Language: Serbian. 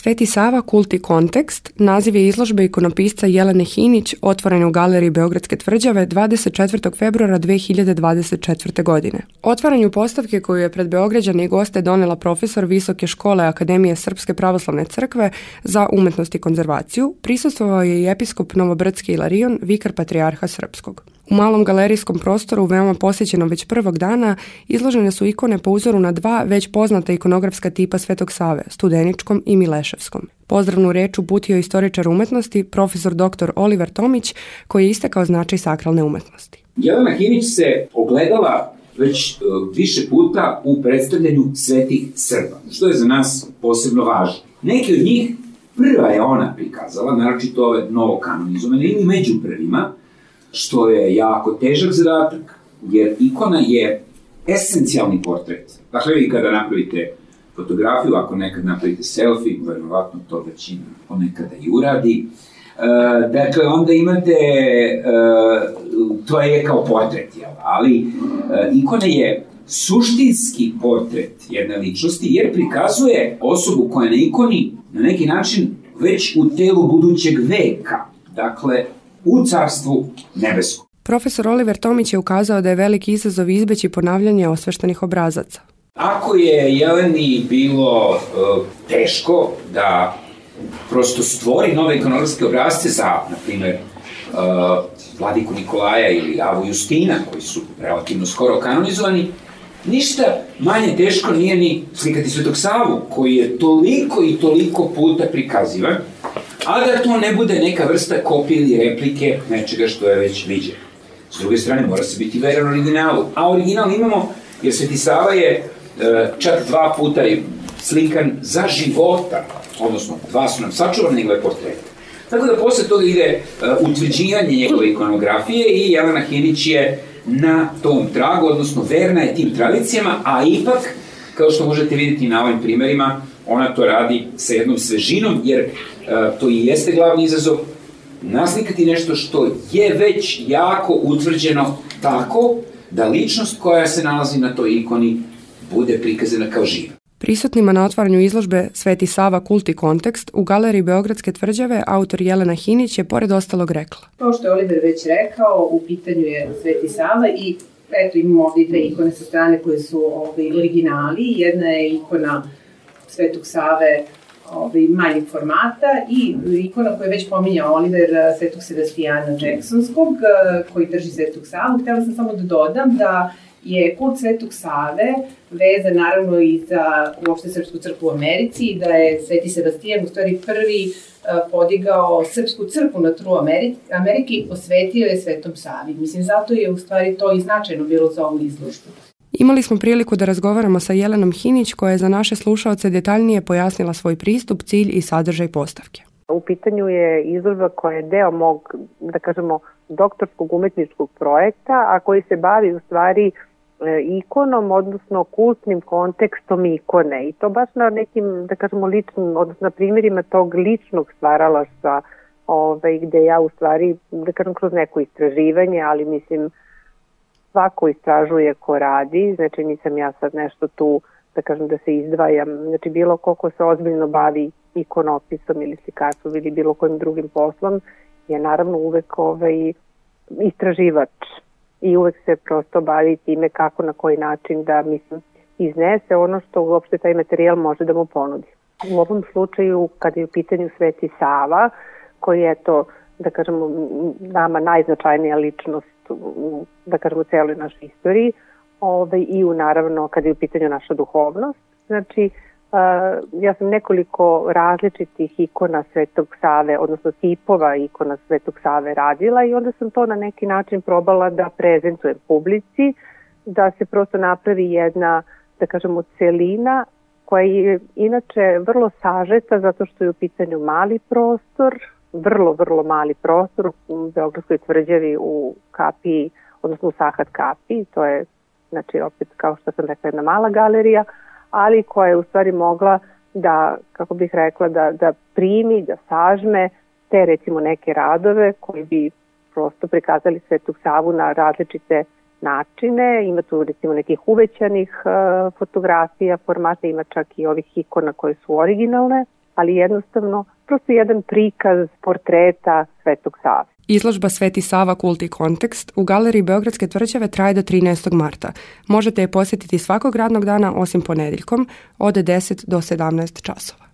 Sveti Sava, kult i kontekst, naziv je izložbe ikonopisca Jelene Hinić otvorene u galeriji Beogradske tvrđave 24. februara 2024. godine. Otvaranju postavke koju je pred Beograđane i goste donela profesor Visoke škole Akademije Srpske pravoslavne crkve za umetnost i konzervaciju, prisustvovao je i episkop Novobrdski Ilarion, vikar patrijarha Srpskog. U malom galerijskom prostoru, veoma posjećenom već prvog dana, izložene su ikone po uzoru na dva već poznata ikonografska tipa Svetog Save, Studeničkom i Mileševskom. Pozdravnu reč uputio istoričar umetnosti, profesor dr. Oliver Tomić, koji je istakao značaj sakralne umetnosti. Jelena Hinić se ogledala već uh, više puta u predstavljanju svetih Srba, što je za nas posebno važno. Neki od njih prva je ona prikazala, naročito ove novo kanonizovane ili među prvima, što je jako težak zadatak, jer ikona je esencijalni portret. Dakle, vi kada napravite fotografiju, ako nekad napravite selfie, verovatno to većina ponekada i uradi, Uh, dakle, onda imate, uh, to je kao portret, jel? ali uh, ikona je suštinski portret jedne ličnosti, jer prikazuje osobu koja je na ikoni na neki način već u telu budućeg veka. Dakle, u carstvu nebeskom. Profesor Oliver Tomić je ukazao da je veliki izazov izbeći ponavljanje osveštenih obrazaca. Ako je Jeleni bilo uh, teško da prosto stvori nove ikonografske obrazce za, na primer, uh, Vladiku Nikolaja ili Avu Justina, koji su relativno skoro kanonizovani, ništa manje teško nije ni slikati Svetog Savu, koji je toliko i toliko puta prikazivan, a da to ne bude neka vrsta kopije ili replike nečega što je već viđeno. S druge strane, mora se biti veran originalu. A original imamo, jer Sveti Sava je e, čak dva puta slikan za života, odnosno dva su nam sačuvane njegove portrete. Tako da posle toga ide uh, utvrđivanje njegove ikonografije i Jelena Hinić je na tom tragu, odnosno verna je tim tradicijama, a ipak, kao što možete vidjeti na ovim primerima, ona to radi sa jednom svežinom, jer uh, to i jeste glavni izazov, naslikati nešto što je već jako utvrđeno tako da ličnost koja se nalazi na toj ikoni bude prikazana kao živa. Prisutnima na otvaranju izložbe Sveti Sava kult i kontekst u galeriji Beogradske tvrđave autor Jelena Hinić je pored ostalog rekla. Kao što je Oliver već rekao, u pitanju je Sveti Sava i eto imamo ovdje dve ikone sa strane koje su ovaj, originali. Jedna je ikona Svetog Save ovaj, manjeg formata i ikona koju je već pominjao Oliver Svetog Sebastijana Jacksonskog koji drži Svetog Savu. Htela sam samo da dodam da je kult Svetog Save vezan naravno i za uopšte Srpsku crkvu u Americi i da je Sveti Sebastijan u stvari prvi e, podigao Srpsku crkvu na tru Amerike i posvetio je Svetom Savi. Mislim, zato je u stvari to i značajno bilo za ovu izložbu. Imali smo priliku da razgovaramo sa Jelenom Hinić koja je za naše slušaoce detaljnije pojasnila svoj pristup, cilj i sadržaj postavke. U pitanju je izložba koja je deo mog, da kažemo, doktorskog umetničkog projekta, a koji se bavi u stvari E, ikonom, odnosno kultnim kontekstom ikone i to baš na nekim, da kažemo, ličnim, odnosno na primjerima tog ličnog stvaralaštva ovaj, gde ja u stvari, da kažem, kroz neko istraživanje, ali mislim, svako istražuje ko radi, znači nisam ja sad nešto tu, da kažem, da se izdvajam, znači bilo ko se ozbiljno bavi ikonopisom ili slikarstvom ili bilo kojim drugim poslom, je naravno uvek ovaj, istraživač i uvek se prosto bavi time kako na koji način da mislim iznese ono što uopšte taj materijal može da mu ponudi. U ovom slučaju, kada je u pitanju Sveti Sava, koji je to, da kažemo, nama najznačajnija ličnost u, da kažemo, celoj našoj istoriji, ovaj, i u naravno kada je u pitanju naša duhovnost. Znači, Uh, ja sam nekoliko različitih ikona Svetog Save, odnosno tipova ikona Svetog Save radila i onda sam to na neki način probala da prezentujem publici, da se prosto napravi jedna, da kažemo, celina koja je inače vrlo sažeta zato što je u pitanju mali prostor, vrlo, vrlo mali prostor u Beogradskoj tvrđavi u kapiji, odnosno u Sahat kapiji, to je, znači, opet, kao što sam rekla, jedna mala galerija, ali koja je u stvari mogla da, kako bih rekla, da, da primi, da sažme te recimo neke radove koji bi prosto prikazali Svetog Savu na različite načine, ima tu recimo nekih uvećanih uh, fotografija, formata, ima čak i ovih ikona koje su originalne ali jednostavno prosto jedan prikaz portreta Svetog Save. Izložba Sveti Sava Kulti kontekst u galeriji Beogradske tvrđave traje do 13. marta. Možete je posjetiti svakog radnog dana osim ponedjeljkom od 10 do 17 časova.